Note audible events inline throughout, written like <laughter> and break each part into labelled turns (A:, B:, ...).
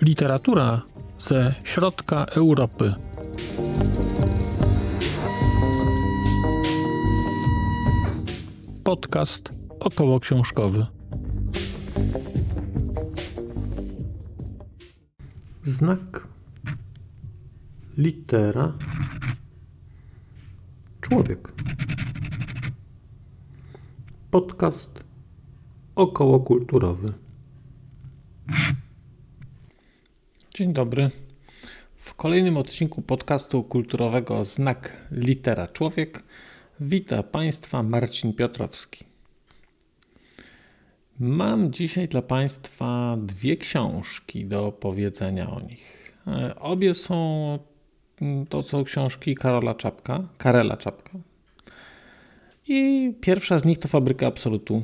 A: Literatura ze środka Europy. Podcast około książkowy. Znak litera człowiek. Podcast okołokulturowy. Dzień dobry. W kolejnym odcinku podcastu kulturowego Znak Litera Człowiek wita Państwa Marcin Piotrowski. Mam dzisiaj dla Państwa dwie książki do powiedzenia o nich. E, obie są to są książki Karola Czapka, Karela Czapka. I pierwsza z nich to Fabryka Absolutu.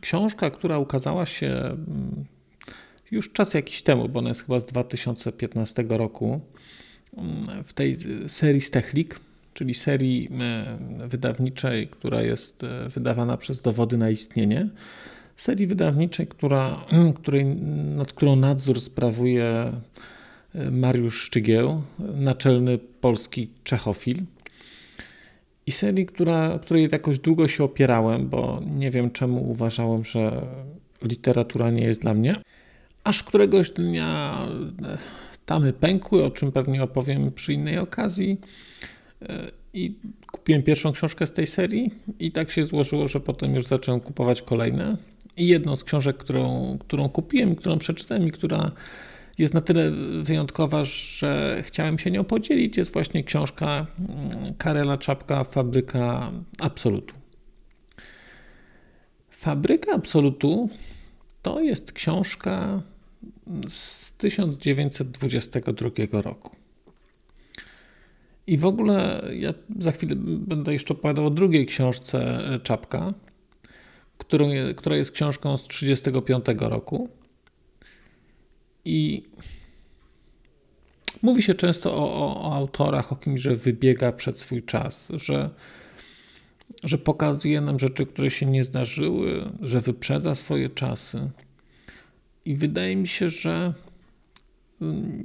A: Książka, która ukazała się już czas jakiś temu, bo ona jest chyba z 2015 roku, mm, w tej serii Stechlik, czyli serii e, wydawniczej, która jest e, wydawana przez Dowody na istnienie. Serii wydawniczej, która, której, nad którą nadzór sprawuje Mariusz Szczygieł, naczelny polski czechofil. I serii, która, której jakoś długo się opierałem, bo nie wiem czemu uważałem, że literatura nie jest dla mnie. Aż któregoś dnia e, tamy pękły, o czym pewnie opowiem przy innej okazji. E, I kupiłem pierwszą książkę z tej serii, i tak się złożyło, że potem już zacząłem kupować kolejne. I jedną z książek, którą, którą kupiłem którą przeczytałem, i która jest na tyle wyjątkowa, że chciałem się nią podzielić, jest właśnie książka mm, Karela Czapka, Fabryka Absolutu. Fabryka Absolutu to jest książka z 1922 roku. I w ogóle ja za chwilę będę jeszcze opowiadał o drugiej książce Czapka, którą, która jest książką z 1935 roku. I mówi się często o, o, o, autorach, o kimś, że wybiega przed swój czas, że, że pokazuje nam rzeczy, które się nie zdarzyły, że wyprzedza swoje czasy. I wydaje mi się, że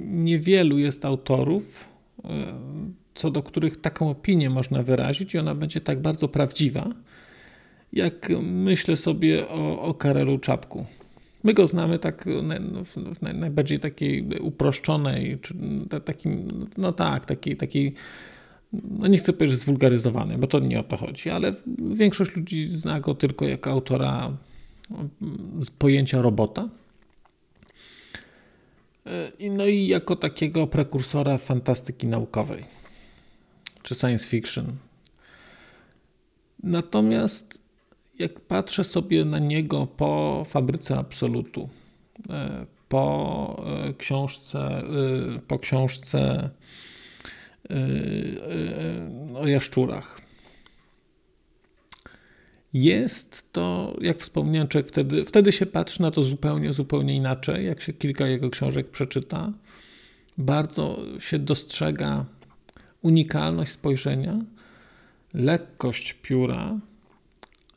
A: niewielu jest autorów, e, co do których taką opinię można wyrazić, i ona będzie tak bardzo prawdziwa, jak myślę sobie o, o Karelu Czapku. My go znamy tak w najbardziej takiej uproszczonej, czy takim, no tak, takiej, takiej no nie chcę powiedzieć zwulgaryzowanej, bo to nie o to chodzi, ale większość ludzi zna go tylko jako autora z pojęcia robota. No i jako takiego prekursora fantastyki naukowej czy science fiction. Natomiast jak patrzę sobie na niego po fabryce absolutu, e, po e, książce, e, po książce o jaszczurach. Jest to, jak wspomniałem, człowiek wtedy, wtedy się patrzy na to zupełnie, zupełnie inaczej, jak się kilka jego książek przeczyta. Bardzo się dostrzega unikalność spojrzenia, lekkość pióra,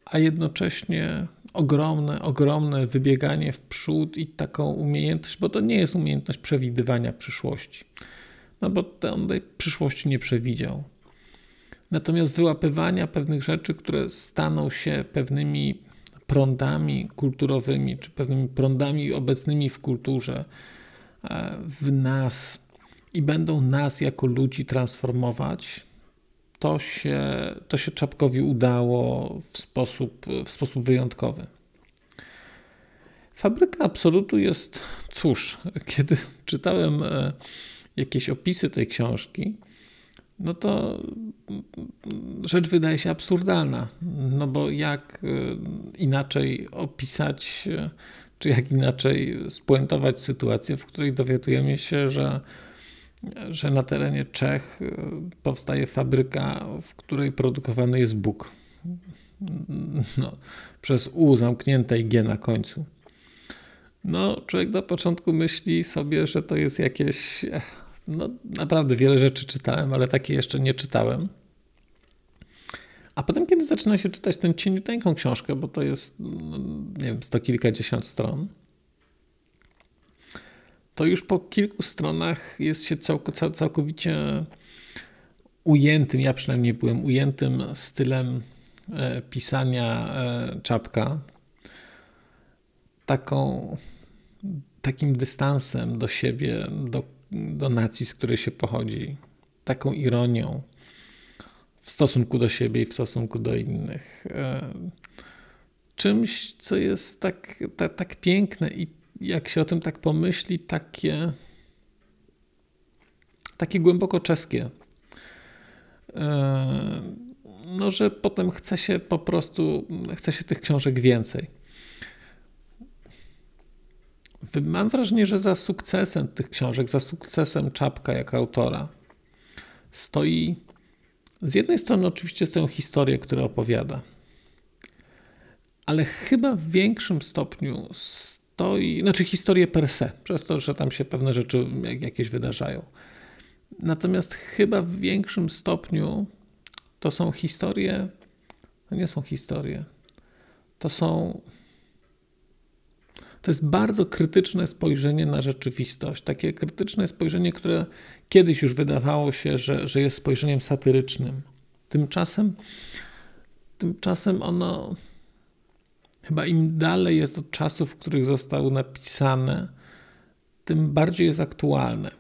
A: a jednocześnie ogromne, ogromne wybieganie w przód i taką umiejętność, bo to nie jest umiejętność przewidywania przyszłości. No bo on tej przyszłości nie przewidział. Natomiast wyłapywania pewnych rzeczy, które staną się pewnymi prądami kulturowymi, czy pewnymi prądami obecnymi w kulturze, e, w nas i będą nas jako ludzi transformować, to się, to się Czapkowi udało w sposób, w sposób wyjątkowy. Fabryka Absolutu jest, cóż, kiedy czytałem e, jakieś opisy tej książki, no to rzecz wydaje się absurdalna. No bo jak e, inaczej opisać, e, czy jak inaczej spuentować sytuację, w której dowiadujemy się, że że na terenie Czech y, powstaje fabryka, w której produkowany jest Bóg. No, przez U zamknięte i G na końcu. No, człowiek na początku myśli sobie, że to jest jakieś. No, naprawdę wiele rzeczy czytałem, ale takie jeszcze nie czytałem. A potem, kiedy zaczyna się czytać tę cieniuteńką książkę, bo to jest, no, nie wiem, sto kilkadziesiąt stron, to już po kilku stronach jest się całkowicie ujętym, ja przynajmniej byłem ujętym stylem e, pisania e, czapka, taką, takim dystansem do siebie, do, do nacji, z której się pochodzi, taką ironią w stosunku do siebie i w stosunku do innych. E, czymś, co jest tak, tak piękne i jak się o tym tak pomyśli, takie, takie głęboko czeskie. E, no, że potem chce się po prostu, chce się tych książek więcej. Mam wrażenie, że za sukcesem tych książek, za sukcesem Czapka jako autora stoi z jednej strony oczywiście stoją historie, które opowiada, ale chyba w większym stopniu stoi, znaczy historie per se, przez to, że tam się pewne rzeczy jakieś wydarzają. Natomiast chyba w większym stopniu to są historie, to nie są historie, to są. To jest bardzo krytyczne spojrzenie na rzeczywistość. Takie krytyczne spojrzenie, które kiedyś już wydawało się, że, że jest spojrzeniem satyrycznym. Tymczasem, tymczasem ono chyba im dalej jest od czasów, w których zostały napisane, tym bardziej jest aktualne.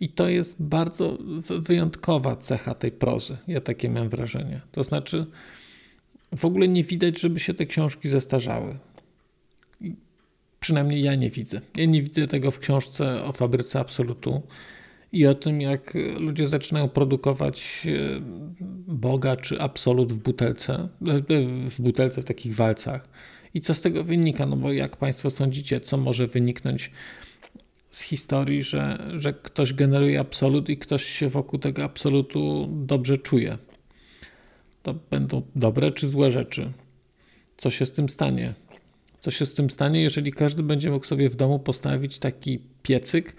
A: I to jest bardzo wyjątkowa cecha tej prozy. Ja takie mam wrażenie. To znaczy, w ogóle nie widać, żeby się te książki zestarzały. Przynajmniej ja nie widzę. Ja nie widzę tego w książce o fabryce absolutu i o tym, jak ludzie zaczynają produkować e, Boga czy absolut w butelce, e, w butelce w takich walcach. I co z tego wynika? No bo jak Państwo sądzicie, co może wyniknąć z historii, że, że ktoś generuje absolut i ktoś się wokół tego absolutu dobrze czuje? To będą dobre czy złe rzeczy? Co się z tym stanie? Co się z tym stanie, jeżeli każdy będzie mógł sobie w domu postawić taki piecyk,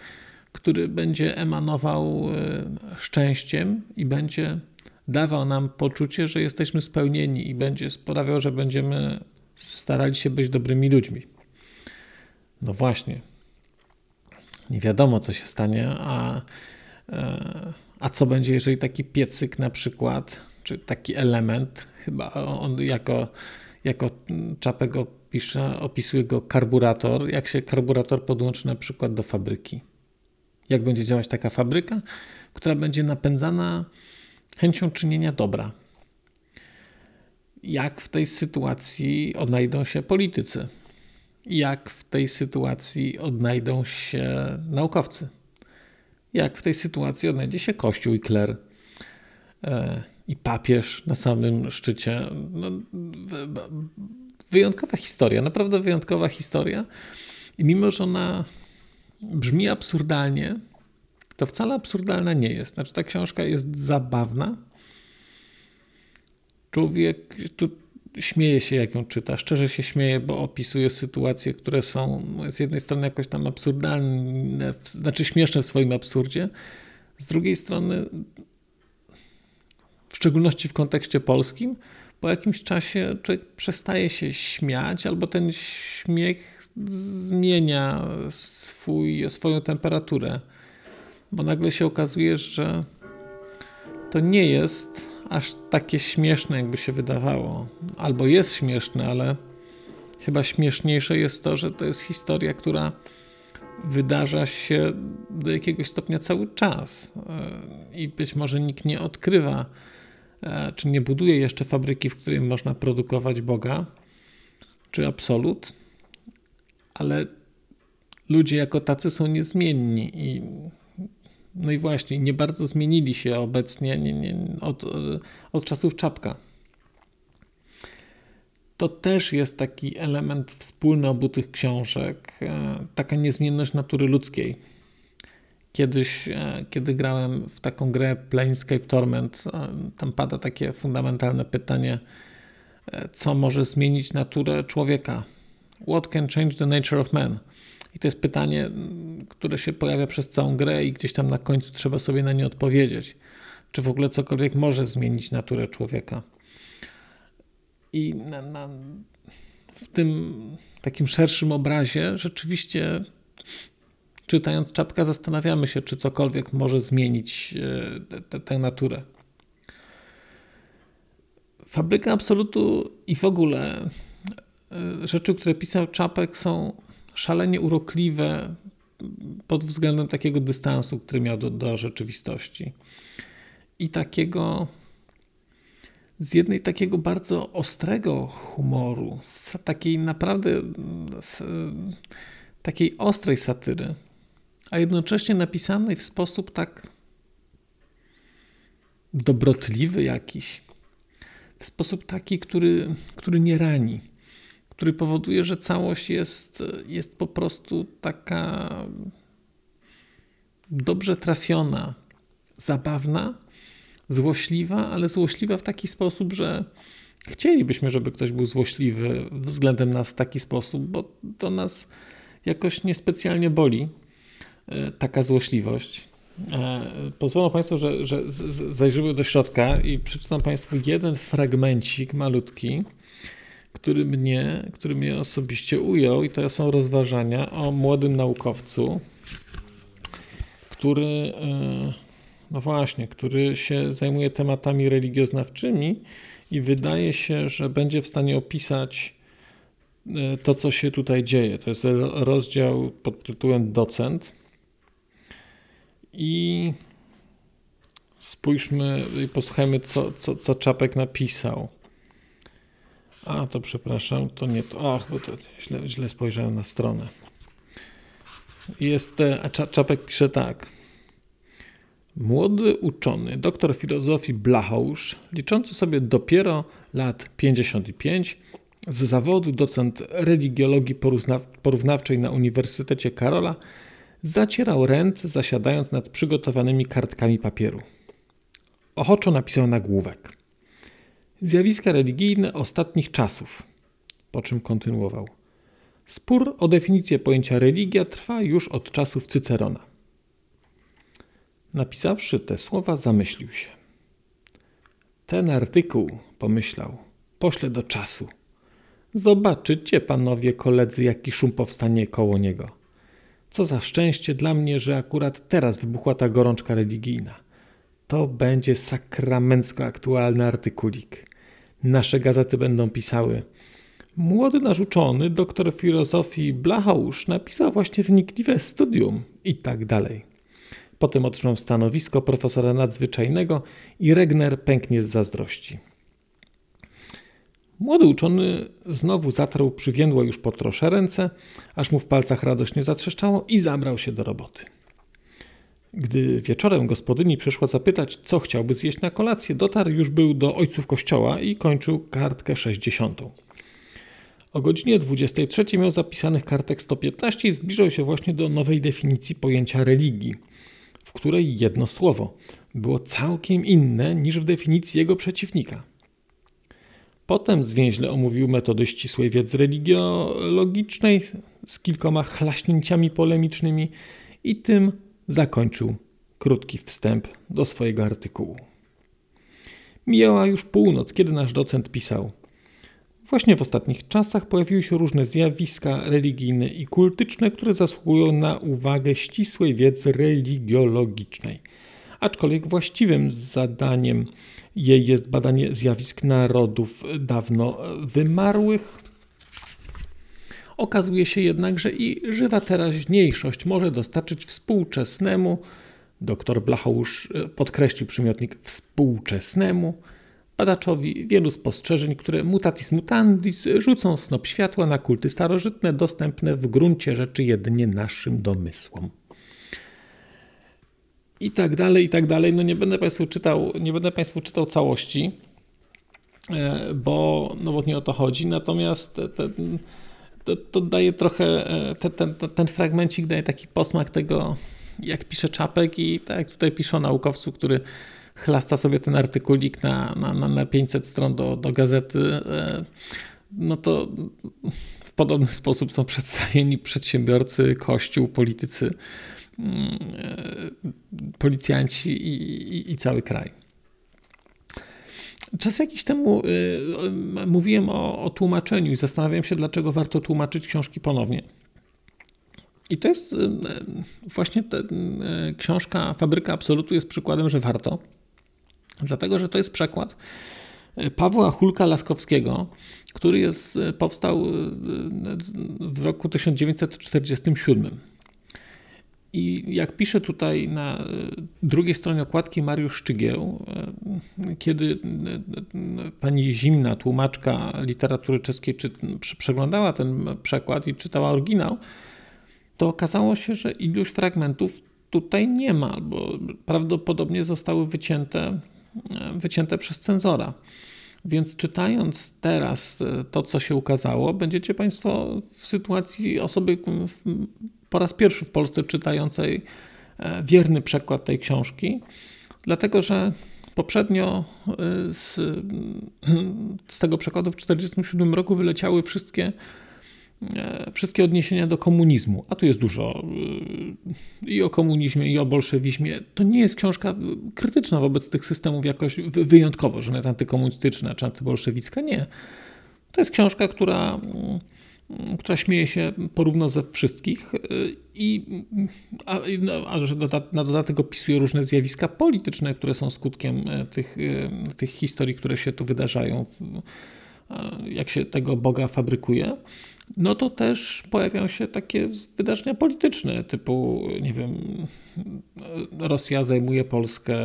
A: który będzie emanował e, szczęściem i będzie dawał nam poczucie, że jesteśmy spełnieni i będzie sprawiał, że będziemy starali się być dobrymi ludźmi. No właśnie. Nie wiadomo, co się stanie, a, e, a co będzie, jeżeli taki piecyk na przykład, czy taki element, chyba on jako, jako Czapego pisze, opisuje go karburator, jak się karburator podłączy na przykład do fabryki jak będzie działać taka fabryka, która będzie napędzana chęcią czynienia dobra. Jak w tej sytuacji odnajdą się politycy? Jak w tej sytuacji odnajdą się naukowcy? Jak w tej sytuacji odnajdzie się Kościół i kler? E, I papież na samym szczycie. No, wyjątkowa historia, naprawdę wyjątkowa historia. I mimo, że ona brzmi absurdalnie, to wcale absurdalna nie jest. Znaczy, ta książka jest zabawna. Człowiek tu śmieje się, jak ją czyta. Szczerze się śmieje, bo opisuje sytuacje, które są z jednej strony jakoś tam absurdalne, znaczy śmieszne w swoim absurdzie, z drugiej strony, w szczególności w kontekście polskim, po jakimś czasie człowiek przestaje się śmiać, albo ten śmiech zmienia swój, swoją temperaturę, bo nagle się okazuje, że to nie jest aż takie śmieszne, jakby się wydawało. Albo jest śmieszne, ale chyba śmieszniejsze jest to, że to jest historia, która wydarza się do jakiegoś stopnia cały czas i być może nikt nie odkrywa, e, czy nie buduje jeszcze fabryki, w której można produkować Boga, czy absolut, ale ludzie jako tacy są niezmienni i no i właśnie, nie bardzo zmienili się obecnie nie, nie, od, od czasów czapka. To też jest taki element wspólny obu tych książek, e, taka niezmienność natury ludzkiej. Kiedyś, e, kiedy grałem w taką grę Planescape Torment, e, tam pada takie fundamentalne pytanie, co może zmienić naturę człowieka What can change the nature of man? I to jest pytanie, które się pojawia przez całą grę i gdzieś tam na końcu trzeba sobie na nie odpowiedzieć. Czy w ogóle cokolwiek może zmienić naturę człowieka? I na, na, w tym takim szerszym obrazie rzeczywiście czytając czapkę zastanawiamy się, czy cokolwiek może zmienić e, tę naturę. Fabryka Absolutu i w ogóle rzeczy, które pisał Czapek są szalenie urokliwe pod względem takiego dystansu, który miał do, do rzeczywistości. I takiego z jednej takiego bardzo ostrego humoru, z takiej naprawdę z, takiej ostrej satyry, a jednocześnie napisanej w sposób tak dobrotliwy jakiś, w sposób taki, który, który nie rani, który powoduje, że całość jest, jest po prostu taka dobrze trafiona, zabawna, złośliwa, ale złośliwa w taki sposób, że chcielibyśmy, żeby ktoś był złośliwy względem nas w taki sposób, bo to nas jakoś niespecjalnie boli, e, taka złośliwość. E, pozwolą Państwo, że, że zajrzymy do środka i przeczytam Państwu jeden fragmencik malutki, który mnie, który mnie osobiście ujął, i to są rozważania o młodym naukowcu, który, e, no właśnie, który się zajmuje tematami religioznawczymi i wydaje się, że będzie w stanie opisać e, to, co się tutaj dzieje. To jest rozdział pod tytułem Docent. I spójrzmy i posłuchajmy, co, co, co Czapek napisał. A, to przepraszam, to nie to. Ach, bo to źle, źle spojrzałem na stronę. Jest, a Czapek pisze tak. Młody uczony, doktor filozofii Blachousz, liczący sobie dopiero lat 55, z zawodu docent religiologii porównawczej na Uniwersytecie Karola, zacierał ręce, zasiadając nad przygotowanymi kartkami papieru. Ochoczo napisał nagłówek. Zjawiska religijne ostatnich czasów. Po czym kontynuował. Spór o definicję pojęcia religia trwa już od czasów Cycerona. Napisawszy te słowa, zamyślił się. Ten artykuł, pomyślał, poślę do czasu. Zobaczycie, panowie koledzy, jaki szum powstanie koło niego. Co za szczęście dla mnie, że akurat teraz wybuchła ta gorączka religijna. To będzie sakramencko aktualny artykulik. Nasze gazety będą pisały. Młody nasz uczony, doktor filozofii Blachausz, napisał właśnie wnikliwe studium i tak dalej. Potem otrzymał stanowisko profesora nadzwyczajnego i Regner pęknie z zazdrości. Młody uczony znowu zatarł przywiędło już po trosze ręce, aż mu w palcach radośnie zatrzeszczało i zabrał się do roboty. Gdy wieczorem gospodyni przyszła zapytać, co chciałby zjeść na kolację, dotarł już był do ojców kościoła i kończył kartkę 60. O godzinie 23 miał zapisanych kartek 115 i zbliżał się właśnie do nowej definicji pojęcia religii, w której jedno słowo było całkiem inne niż w definicji jego przeciwnika. Potem zwięźle omówił metody ścisłej wiedzy religiologicznej z kilkoma chlaśnięciami polemicznymi i tym zakończył krótki wstęp do swojego artykułu. Mijała już północ, kiedy nasz docent pisał. Właśnie w ostatnich czasach pojawiły się różne zjawiska religijne i kultyczne, które zasługują na uwagę ścisłej wiedzy religiologicznej. Aczkolwiek właściwym zadaniem jej jest badanie zjawisk narodów dawno wymarłych, Okazuje się jednak, że i żywa teraźniejszość może dostarczyć współczesnemu, dr Blachousz e, podkreślił przymiotnik współczesnemu, badaczowi wielu spostrzeżeń, które mutatis mutandis rzucą snop światła na kulty starożytne, dostępne w gruncie rzeczy jedynie naszym domysłom. I tak dalej, i tak dalej. No nie będę Państwu czytał, nie będę Państwu czytał całości, e, bo, no o to chodzi. Natomiast ten, to, to daje trochę, e, ten, ten, ten fragmencik daje taki posmak tego, jak pisze Czapek i tak tutaj pisze o naukowcu, który chlasta sobie ten artykulik na, na, na 500 stron do, do gazety, e, no to w podobny sposób są przedstawieni przedsiębiorcy, kościół, politycy, mm, e, policjanci i, i, i cały kraj. Czas jakiś temu mówiłem o, o tłumaczeniu i zastanawiałem się, dlaczego warto tłumaczyć książki ponownie. I to jest właśnie ta książka Fabryka Absolutu jest przykładem, że warto. Dlatego, że to jest przekład Pawła Hulka Laskowskiego, który jest, powstał w roku 1947. I jak pisze tutaj na drugiej stronie okładki Mariusz Szczygieł, kiedy pani Zimna, tłumaczka literatury czeskiej, czy, przeglądała ten przekład i czytała oryginał, to okazało się, że iluś fragmentów tutaj nie ma, bo prawdopodobnie zostały wycięte, wycięte przez cenzora. Więc czytając teraz to, co się ukazało, będziecie Państwo w sytuacji osoby po raz pierwszy w Polsce czytającej e, wierny przekład tej książki, dlatego że poprzednio e, z, z tego przekładu w 1947 roku wyleciały wszystkie e, wszystkie odniesienia do komunizmu, a tu jest dużo i o komunizmie, i o bolszewizmie. To nie jest książka krytyczna wobec tych systemów jakoś wyjątkowo, że jest antykomunistyczna czy antybolszewicka. Nie. To jest książka, która która śmieje się porówno ze wszystkich y, i a, no, a że na dodatek opisuje różne zjawiska polityczne, które są skutkiem e, tych, e, tych historii, które się tu wydarzają, jak się tego Boga fabrykuje, no to też pojawiają się takie wydarzenia polityczne, typu, nie wiem, Rosja zajmuje Polskę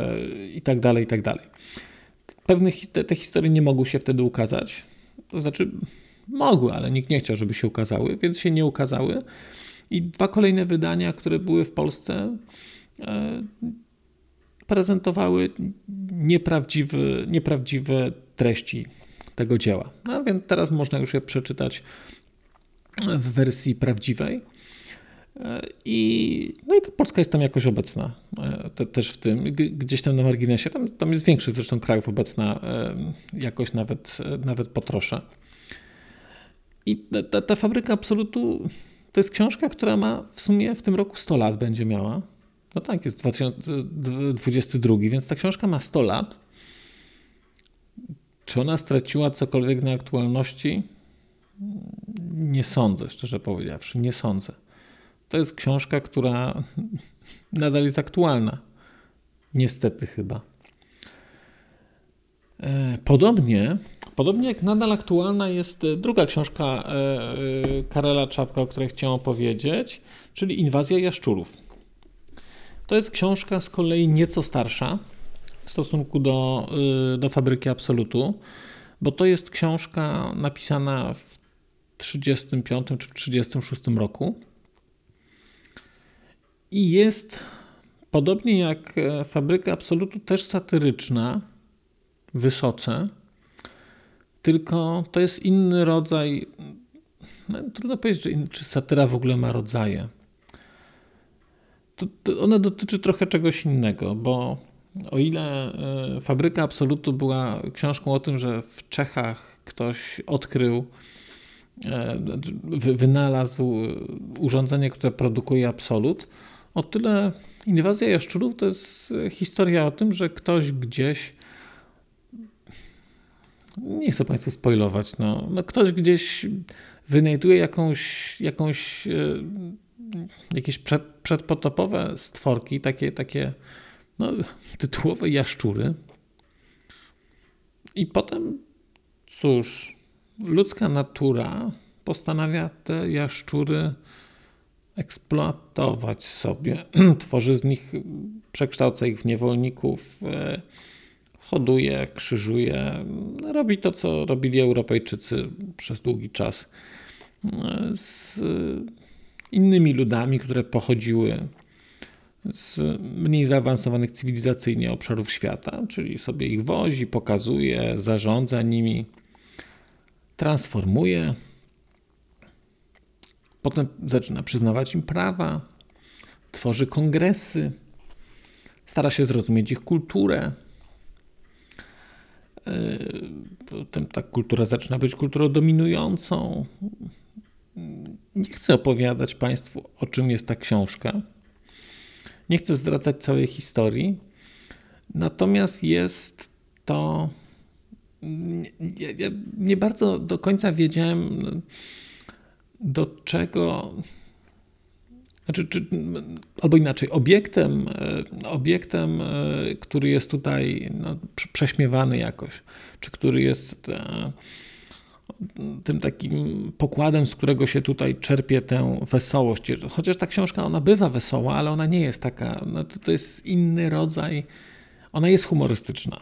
A: i tak dalej, i tak dalej. Pewne te, te historie nie mogły się wtedy ukazać. To znaczy, Mogły, ale nikt nie chciał, żeby się ukazały, więc się nie ukazały. I dwa kolejne wydania, które były w Polsce, e, prezentowały nieprawdziwe, nieprawdziwe treści tego dzieła. No więc teraz można już je przeczytać w wersji prawdziwej. E, I, no i ta Polska jest tam jakoś obecna e, te, też w tym, gdzieś tam na marginesie. Tam, tam jest większość zresztą krajów obecna jakoś nawet, nawet po trosze. I ta, ta fabryka absolutu to jest książka, która ma w sumie w tym roku 100 lat będzie miała. No tak, jest 2022, więc ta książka ma 100 lat. Czy ona straciła cokolwiek na aktualności? Nie sądzę, szczerze powiedziawszy, nie sądzę. To jest książka, która <laughs> nadal jest aktualna. Niestety chyba. E, podobnie Podobnie jak nadal aktualna jest e, druga książka e, Karela Czapka, o której chciałem opowiedzieć, czyli Inwazja jaszczurów. To jest książka z kolei nieco starsza w stosunku do, do Fabryki Absolutu, bo to jest książka napisana w 1935 czy w 1936 roku. I jest, podobnie jak Fabryka Absolutu, też satyryczna, wysoce tylko to jest inny rodzaj. No, trudno powiedzieć, czy, czy satyra w ogóle ma rodzaje. To, to ona dotyczy trochę czegoś innego, bo o ile e, Fabryka Absolutu była książką o tym, że w Czechach ktoś odkrył, e, wynalazł urządzenie, które produkuje absolut, o tyle Inwazja Jaszczurów to jest historia o tym, że ktoś gdzieś nie chcę Państwu spoilować, no, no ktoś gdzieś wynajduje jakąś, jakąś e, jakieś przed, przedpotopowe stworki, takie, takie no, tytułowe jaszczury. I potem, cóż, ludzka natura postanawia te jaszczury eksploatować sobie. <clears throat> Tworzy z nich, przekształca ich w niewolników, e, hoduje, krzyżuje, robi to, co robili Europejczycy przez długi czas z innymi ludami, które pochodziły z mniej zaawansowanych cywilizacyjnie obszarów świata, czyli sobie ich wozi, pokazuje, zarządza nimi, transformuje. Potem zaczyna przyznawać im prawa, tworzy kongresy, stara się zrozumieć ich kulturę, Potem ta kultura zaczyna być kulturą dominującą. Nie chcę opowiadać Państwu, o czym jest ta książka. Nie chcę zdradzać całej historii. Natomiast jest to ja nie bardzo do końca wiedziałem, do czego. Znaczy, czy, albo inaczej, obiektem, obiektem, który jest tutaj no, prześmiewany jakoś, czy który jest tym takim pokładem, z którego się tutaj czerpie tę wesołość. Chociaż ta książka, ona bywa wesoła, ale ona nie jest taka, no to, to jest inny rodzaj, ona jest humorystyczna,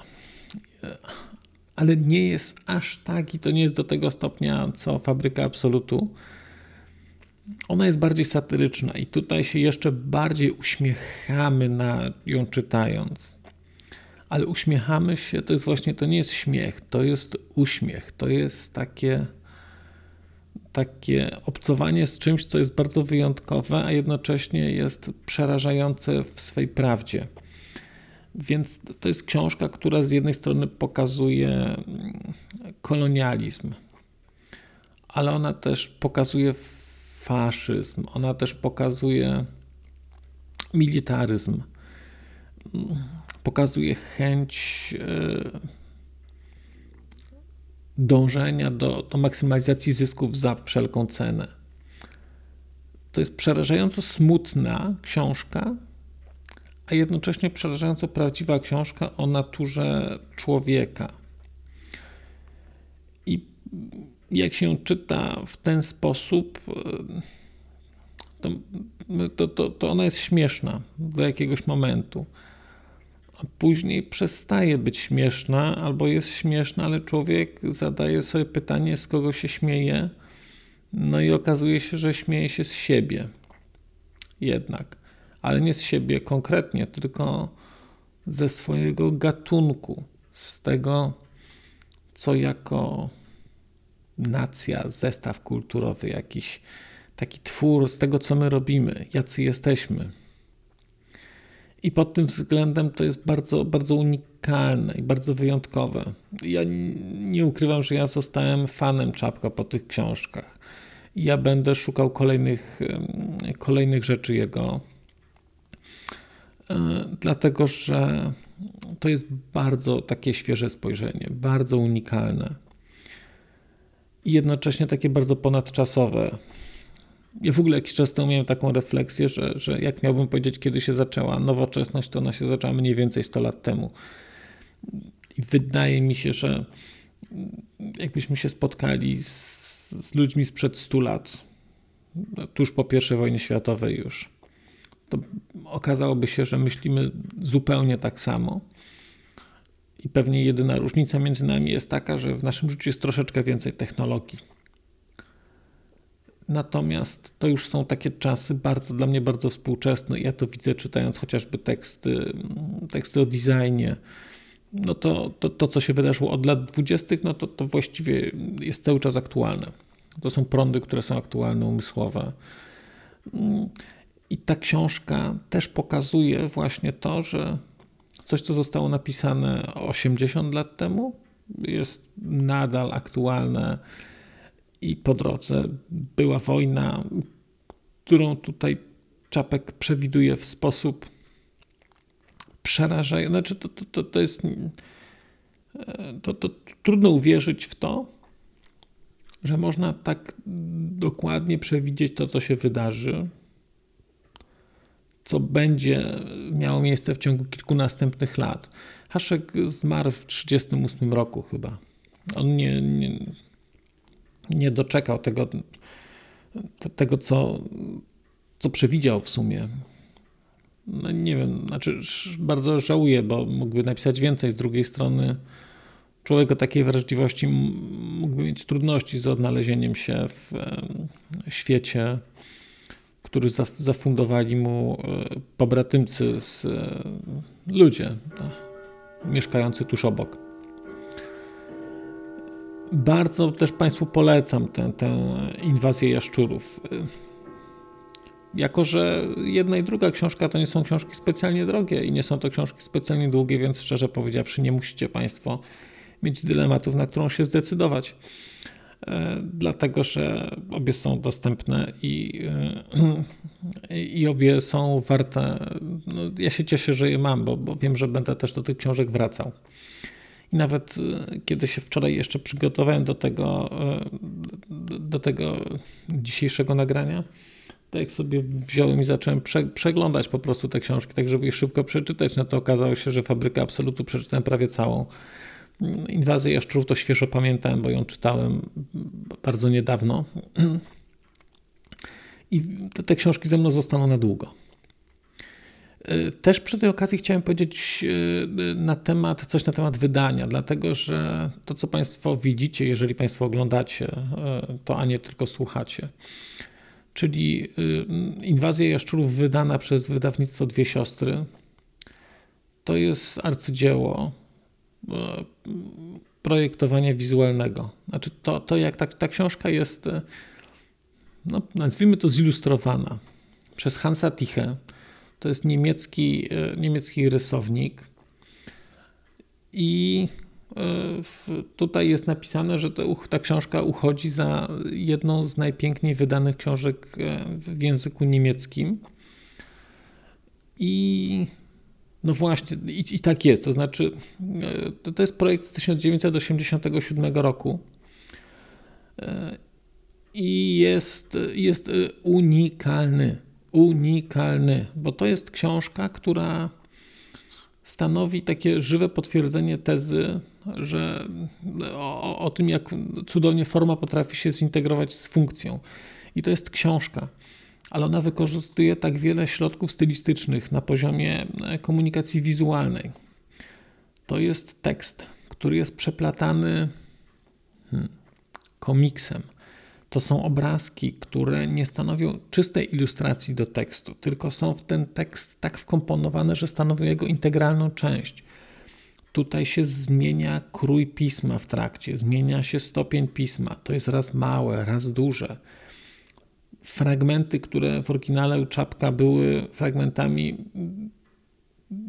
A: ale nie jest aż tak i to nie jest do tego stopnia, co Fabryka Absolutu. Ona jest bardziej satyryczna i tutaj się jeszcze bardziej uśmiechamy na ją czytając ale uśmiechamy się, to jest właśnie, to nie jest śmiech, to jest uśmiech, to jest takie, takie obcowanie z czymś, co jest bardzo wyjątkowe, a jednocześnie jest przerażające w swej prawdzie. Więc to jest książka, która z jednej strony pokazuje kolonializm, ale ona też pokazuje faszyzm, ona też pokazuje militaryzm pokazuje chęć e, dążenia do, do maksymalizacji zysków za wszelką cenę. To jest przerażająco smutna książka, a jednocześnie przerażająco prawdziwa książka o naturze człowieka. I jak się czyta w ten sposób, e, to, to, to ona jest śmieszna do jakiegoś momentu a później przestaje być śmieszna, albo jest śmieszna, ale człowiek zadaje sobie pytanie, z kogo się śmieje, no i okazuje się, że śmieje się z siebie. Jednak, ale nie z siebie konkretnie, tylko ze swojego gatunku, z tego, co jako nacja, zestaw kulturowy, jakiś taki twór, z tego, co my robimy, jacy jesteśmy. I pod tym względem to jest bardzo, bardzo unikalne i bardzo wyjątkowe. Ja nie ukrywam, że ja zostałem fanem Czapka po tych książkach. Ja będę szukał kolejnych, kolejnych rzeczy jego, e, dlatego że to jest bardzo takie świeże spojrzenie, bardzo unikalne i jednocześnie takie bardzo ponadczasowe ja w ogóle jakiś czas temu miałem taką refleksję, że, że jak miałbym powiedzieć, kiedy się zaczęła nowoczesność, to ona się zaczęła mniej więcej 100 lat temu. I wydaje mi się, że jakbyśmy się spotkali z, z ludźmi sprzed 100 lat, tuż po I wojnie światowej już, to okazałoby się, że myślimy zupełnie tak samo. I pewnie jedyna różnica między nami jest taka, że w naszym życiu jest troszeczkę więcej technologii Natomiast to już są takie czasy bardzo dla mnie bardzo współczesne. Ja to widzę czytając chociażby teksty, teksty o designie. No to, to, to, co się wydarzyło od lat 20., no to, to właściwie jest cały czas aktualne. To są prądy, które są aktualne, umysłowe. I ta książka też pokazuje właśnie to, że coś, co zostało napisane 80 lat temu, jest nadal aktualne i po drodze była wojna, którą tutaj Czapek przewiduje w sposób przerażający. Znaczy, to, to, to, to jest. To, to trudno uwierzyć w to, że można tak dokładnie przewidzieć to, co się wydarzy, co będzie miało miejsce w ciągu kilku następnych lat. Haszek zmarł w 1938 roku chyba. On nie, nie, nie doczekał tego, tego co, co przewidział w sumie. No nie wiem, znaczy bardzo żałuję, bo mógłby napisać więcej. Z drugiej strony, człowiek o takiej wrażliwości mógłby mieć trudności z odnalezieniem się w świecie, który zafundowali mu e, pobratymcy z e, ludzie mieszkający tuż obok. Bardzo też Państwu polecam tę, tę inwazję jaszczurów. Jako, że jedna i druga książka to nie są książki specjalnie drogie i nie są to książki specjalnie długie, więc szczerze powiedziawszy, nie musicie Państwo mieć dylematów, na którą się zdecydować. Dlatego, że obie są dostępne i, e, i obie są warte. No, ja się cieszę, że je mam, bo, bo wiem, że będę też do tych książek wracał. I nawet e, kiedy się wczoraj jeszcze przygotowałem do tego, e, do tego dzisiejszego nagrania, tak jak sobie wziąłem i zacząłem prze, przeglądać po prostu te książki, tak żeby je szybko przeczytać, no to okazało się, że Fabrykę Absolutu przeczytałem prawie całą. Inwazję Jaszczurów to świeżo pamiętałem, bo ją czytałem bardzo niedawno. I te, te książki ze mną zostaną na długo. E, też przy tej okazji chciałem powiedzieć e, na temat, coś na temat wydania, dlatego że to, co Państwo widzicie, jeżeli Państwo oglądacie, e, to a nie tylko słuchacie, czyli Inwazja Jaszczurów wydana przez wydawnictwo Dwie Siostry, to jest arcydzieło projektowania wizualnego. Znaczy to, to jak ta, ta książka jest, no, nazwijmy to zilustrowana przez Hansa Tiche, to jest niemiecki, e, niemiecki rysownik. I e, tutaj jest napisane, że ta książka uchodzi za jedną z najpiękniej wydanych książek e, w języku niemieckim. I no właśnie, i, i tak jest. To znaczy, to, to jest projekt z 1987 roku. I jest, jest unikalny unikalny, bo to jest książka, która stanowi takie żywe potwierdzenie tezy, że o, o, tym, jak cudownie forma potrafi się zintegrować z funkcją. I to jest książka, ale ona wykorzystuje tak wiele środków stylistycznych na poziomie komunikacji wizualnej. To jest tekst, który jest przeplatany hmm, komiksem to są obrazki, które nie stanowią czystej ilustracji do tekstu, tylko są w ten tekst tak wkomponowane, że stanowią jego integralną część. Tutaj się zmienia krój pisma w trakcie, zmienia się stopień pisma. To jest raz małe, raz duże. Fragmenty, które w oryginale u Czapka były fragmentami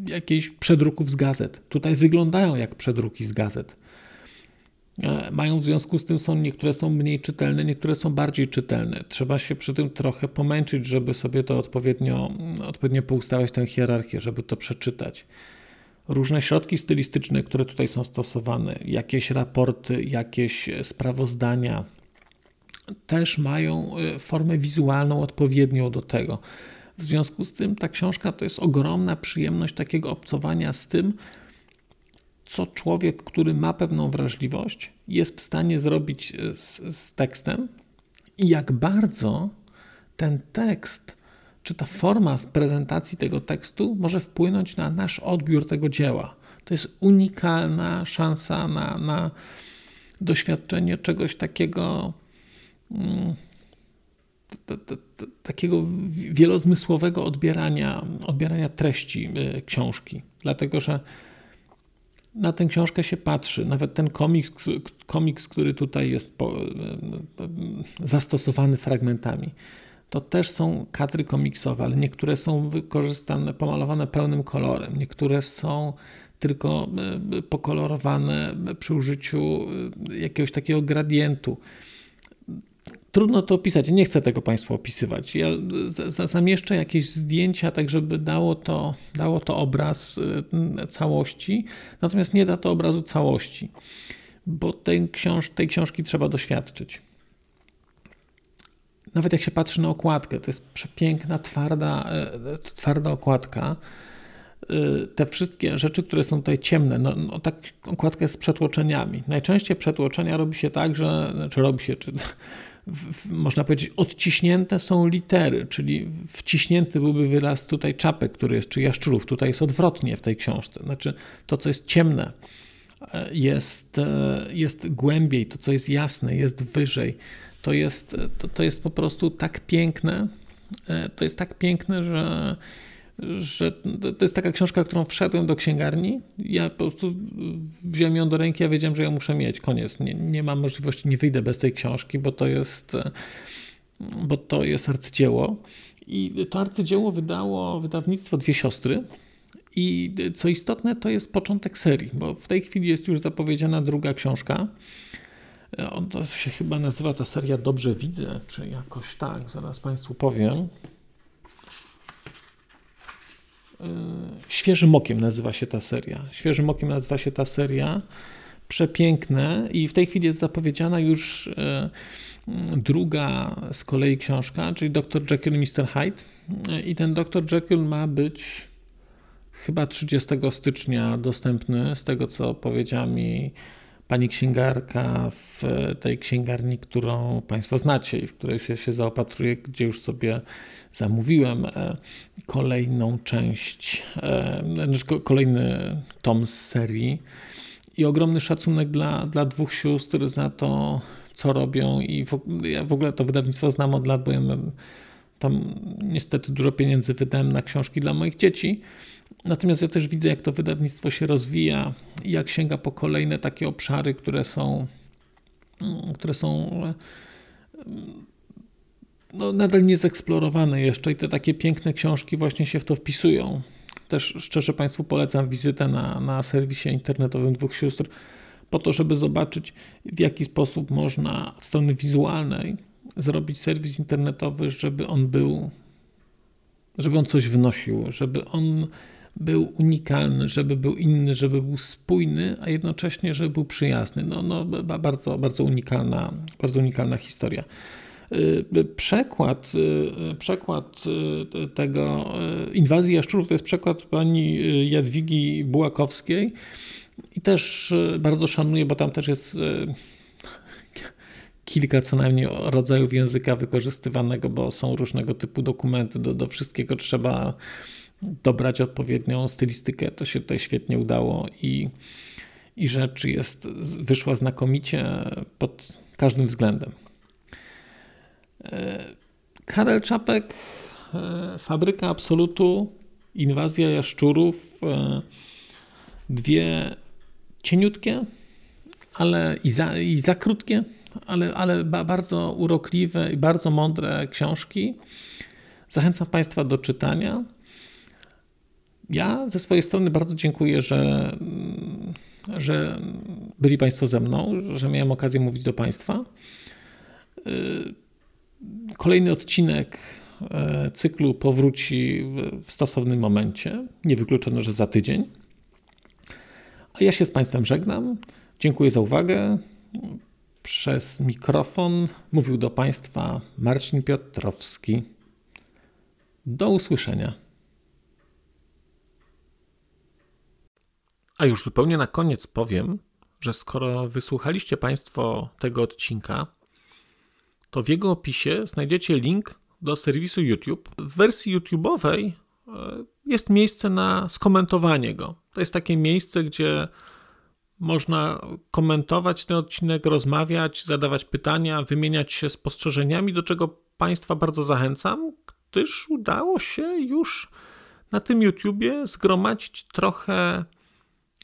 A: jakichś przedruków z gazet, tutaj wyglądają jak przedruki z gazet. E, mają w związku z tym są niektóre są mniej czytelne, niektóre są bardziej czytelne. Trzeba się przy tym trochę pomęczyć, żeby sobie to odpowiednio, odpowiednio poustawiać tę hierarchię, żeby to przeczytać. Różne środki stylistyczne, które tutaj są stosowane, jakieś raporty, jakieś sprawozdania, też mają e, formę wizualną odpowiednią do tego. W związku z tym ta książka to jest ogromna przyjemność takiego obcowania z tym, co człowiek, który ma pewną wrażliwość, jest w stanie zrobić e, z, z tekstem i jak bardzo ten tekst, czy ta forma z prezentacji tego tekstu może wpłynąć na nasz odbiór tego dzieła. To jest unikalna szansa na, na doświadczenie czegoś takiego. Mm, takiego wielozmysłowego odbierania, odbierania treści e, książki. Dlatego, że na tę książkę się patrzy. Nawet ten komiks, komiks który tutaj jest po, zastosowany fragmentami, to też są kadry komiksowe, ale niektóre są wykorzystane, pomalowane pełnym kolorem, niektóre są tylko pokolorowane przy użyciu jakiegoś takiego gradientu trudno to opisać. Nie chcę tego Państwu opisywać. Ja zamieszczę jakieś zdjęcia, tak żeby dało to, dało to obraz y, całości, natomiast nie da to obrazu całości, bo tej, książ tej książki trzeba doświadczyć. Nawet jak się patrzy na okładkę, to jest przepiękna, twarda, y, twarda okładka y, te wszystkie rzeczy, które są tutaj ciemne, no, no tak okładka jest z przetłoczeniami. Najczęściej przetłoczenia robi się tak, że, czy robi się, czy w, można powiedzieć, odciśnięte są litery, czyli wciśnięty byłby wyraz tutaj czapek, który jest, czy jaszczurów. Tutaj jest odwrotnie w tej książce. Znaczy, to, co jest ciemne, e, jest, e, jest głębiej, to, co jest jasne, jest wyżej. To jest, to, to jest po prostu tak piękne, e, to jest tak piękne, że że to jest taka książka, którą wszedłem do księgarni. Ja po prostu wziąłem ją do ręki, ja wiedziałem, że ją muszę mieć. Koniec. Nie, nie mam możliwości, nie wyjdę bez tej książki, bo to jest, bo to jest arcydzieło. I to arcydzieło wydało wydawnictwo Dwie Siostry. I co istotne, to jest początek serii, bo w tej chwili jest już zapowiedziana druga książka. To się chyba nazywa ta seria Dobrze Widzę, czy jakoś tak, zaraz Państwu powiem. Świeżym okiem nazywa się ta seria. Świeżym okiem nazywa się ta seria. Przepiękne i w tej chwili jest zapowiedziana już druga z kolei książka, czyli Dr. Jekyll i Mr. Hyde. I ten Dr. Jekyll ma być chyba 30 stycznia dostępny, z tego co powiedziała mi pani księgarka w tej księgarni, którą Państwo znacie i w której się, się zaopatruję, gdzie już sobie zamówiłem e, kolejną część, e, znaczy kolejny tom z serii. I ogromny szacunek dla, dla dwóch sióstr za to, co robią. I w, ja w ogóle to wydawnictwo znam od lat, bo ja tam niestety dużo pieniędzy wydałem na książki dla moich dzieci. Natomiast ja też widzę, jak to wydawnictwo się rozwija i jak sięga po kolejne takie obszary, które są, które są no, nadal niezeksplorowane jeszcze i te takie piękne książki właśnie się w to wpisują. Też szczerze Państwu polecam wizytę na, na serwisie internetowym Dwóch Sióstr, po to, żeby zobaczyć, w jaki sposób można od strony wizualnej zrobić serwis internetowy, żeby on był, żeby on coś wnosił, żeby on był unikalny, żeby był inny, żeby był spójny, a jednocześnie, żeby był przyjazny. No, no bardzo, bardzo unikalna, bardzo unikalna historia. Y, przekład, y, przekład y, tego inwazji jaszczurów to jest przekład pani Jadwigi Bułakowskiej i też bardzo szanuję, bo tam też jest kilka co najmniej rodzajów języka wykorzystywanego, bo są różnego typu dokumenty, do, do wszystkiego trzeba dobrać odpowiednią stylistykę. To się tutaj świetnie udało i, i rzecz jest, wyszła znakomicie pod każdym względem. E, Karel Czapek, e, Fabryka Absolutu, Inwazja Jaszczurów, e, dwie cieniutkie, ale i za, i za krótkie, ale, ale bardzo urokliwe i bardzo mądre książki. Zachęcam Państwa do czytania. Ja ze swojej strony bardzo dziękuję, że, że byli Państwo ze mną, że miałem okazję mówić do Państwa. Kolejny odcinek e, cyklu powróci w stosownym momencie. Niewykluczone, że za tydzień. A ja się z Państwem żegnam. Dziękuję za uwagę. Przez mikrofon mówił do Państwa Marcin Piotrowski. Do usłyszenia. A już zupełnie na koniec powiem, że skoro wysłuchaliście Państwo tego odcinka, to w jego opisie znajdziecie link do serwisu YouTube. W wersji YouTube'owej e, jest miejsce na skomentowanie go. To jest takie miejsce, gdzie można komentować ten odcinek, rozmawiać, zadawać pytania, wymieniać się spostrzeżeniami, do czego Państwa bardzo zachęcam, gdyż udało się już na tym YouTubie zgromadzić trochę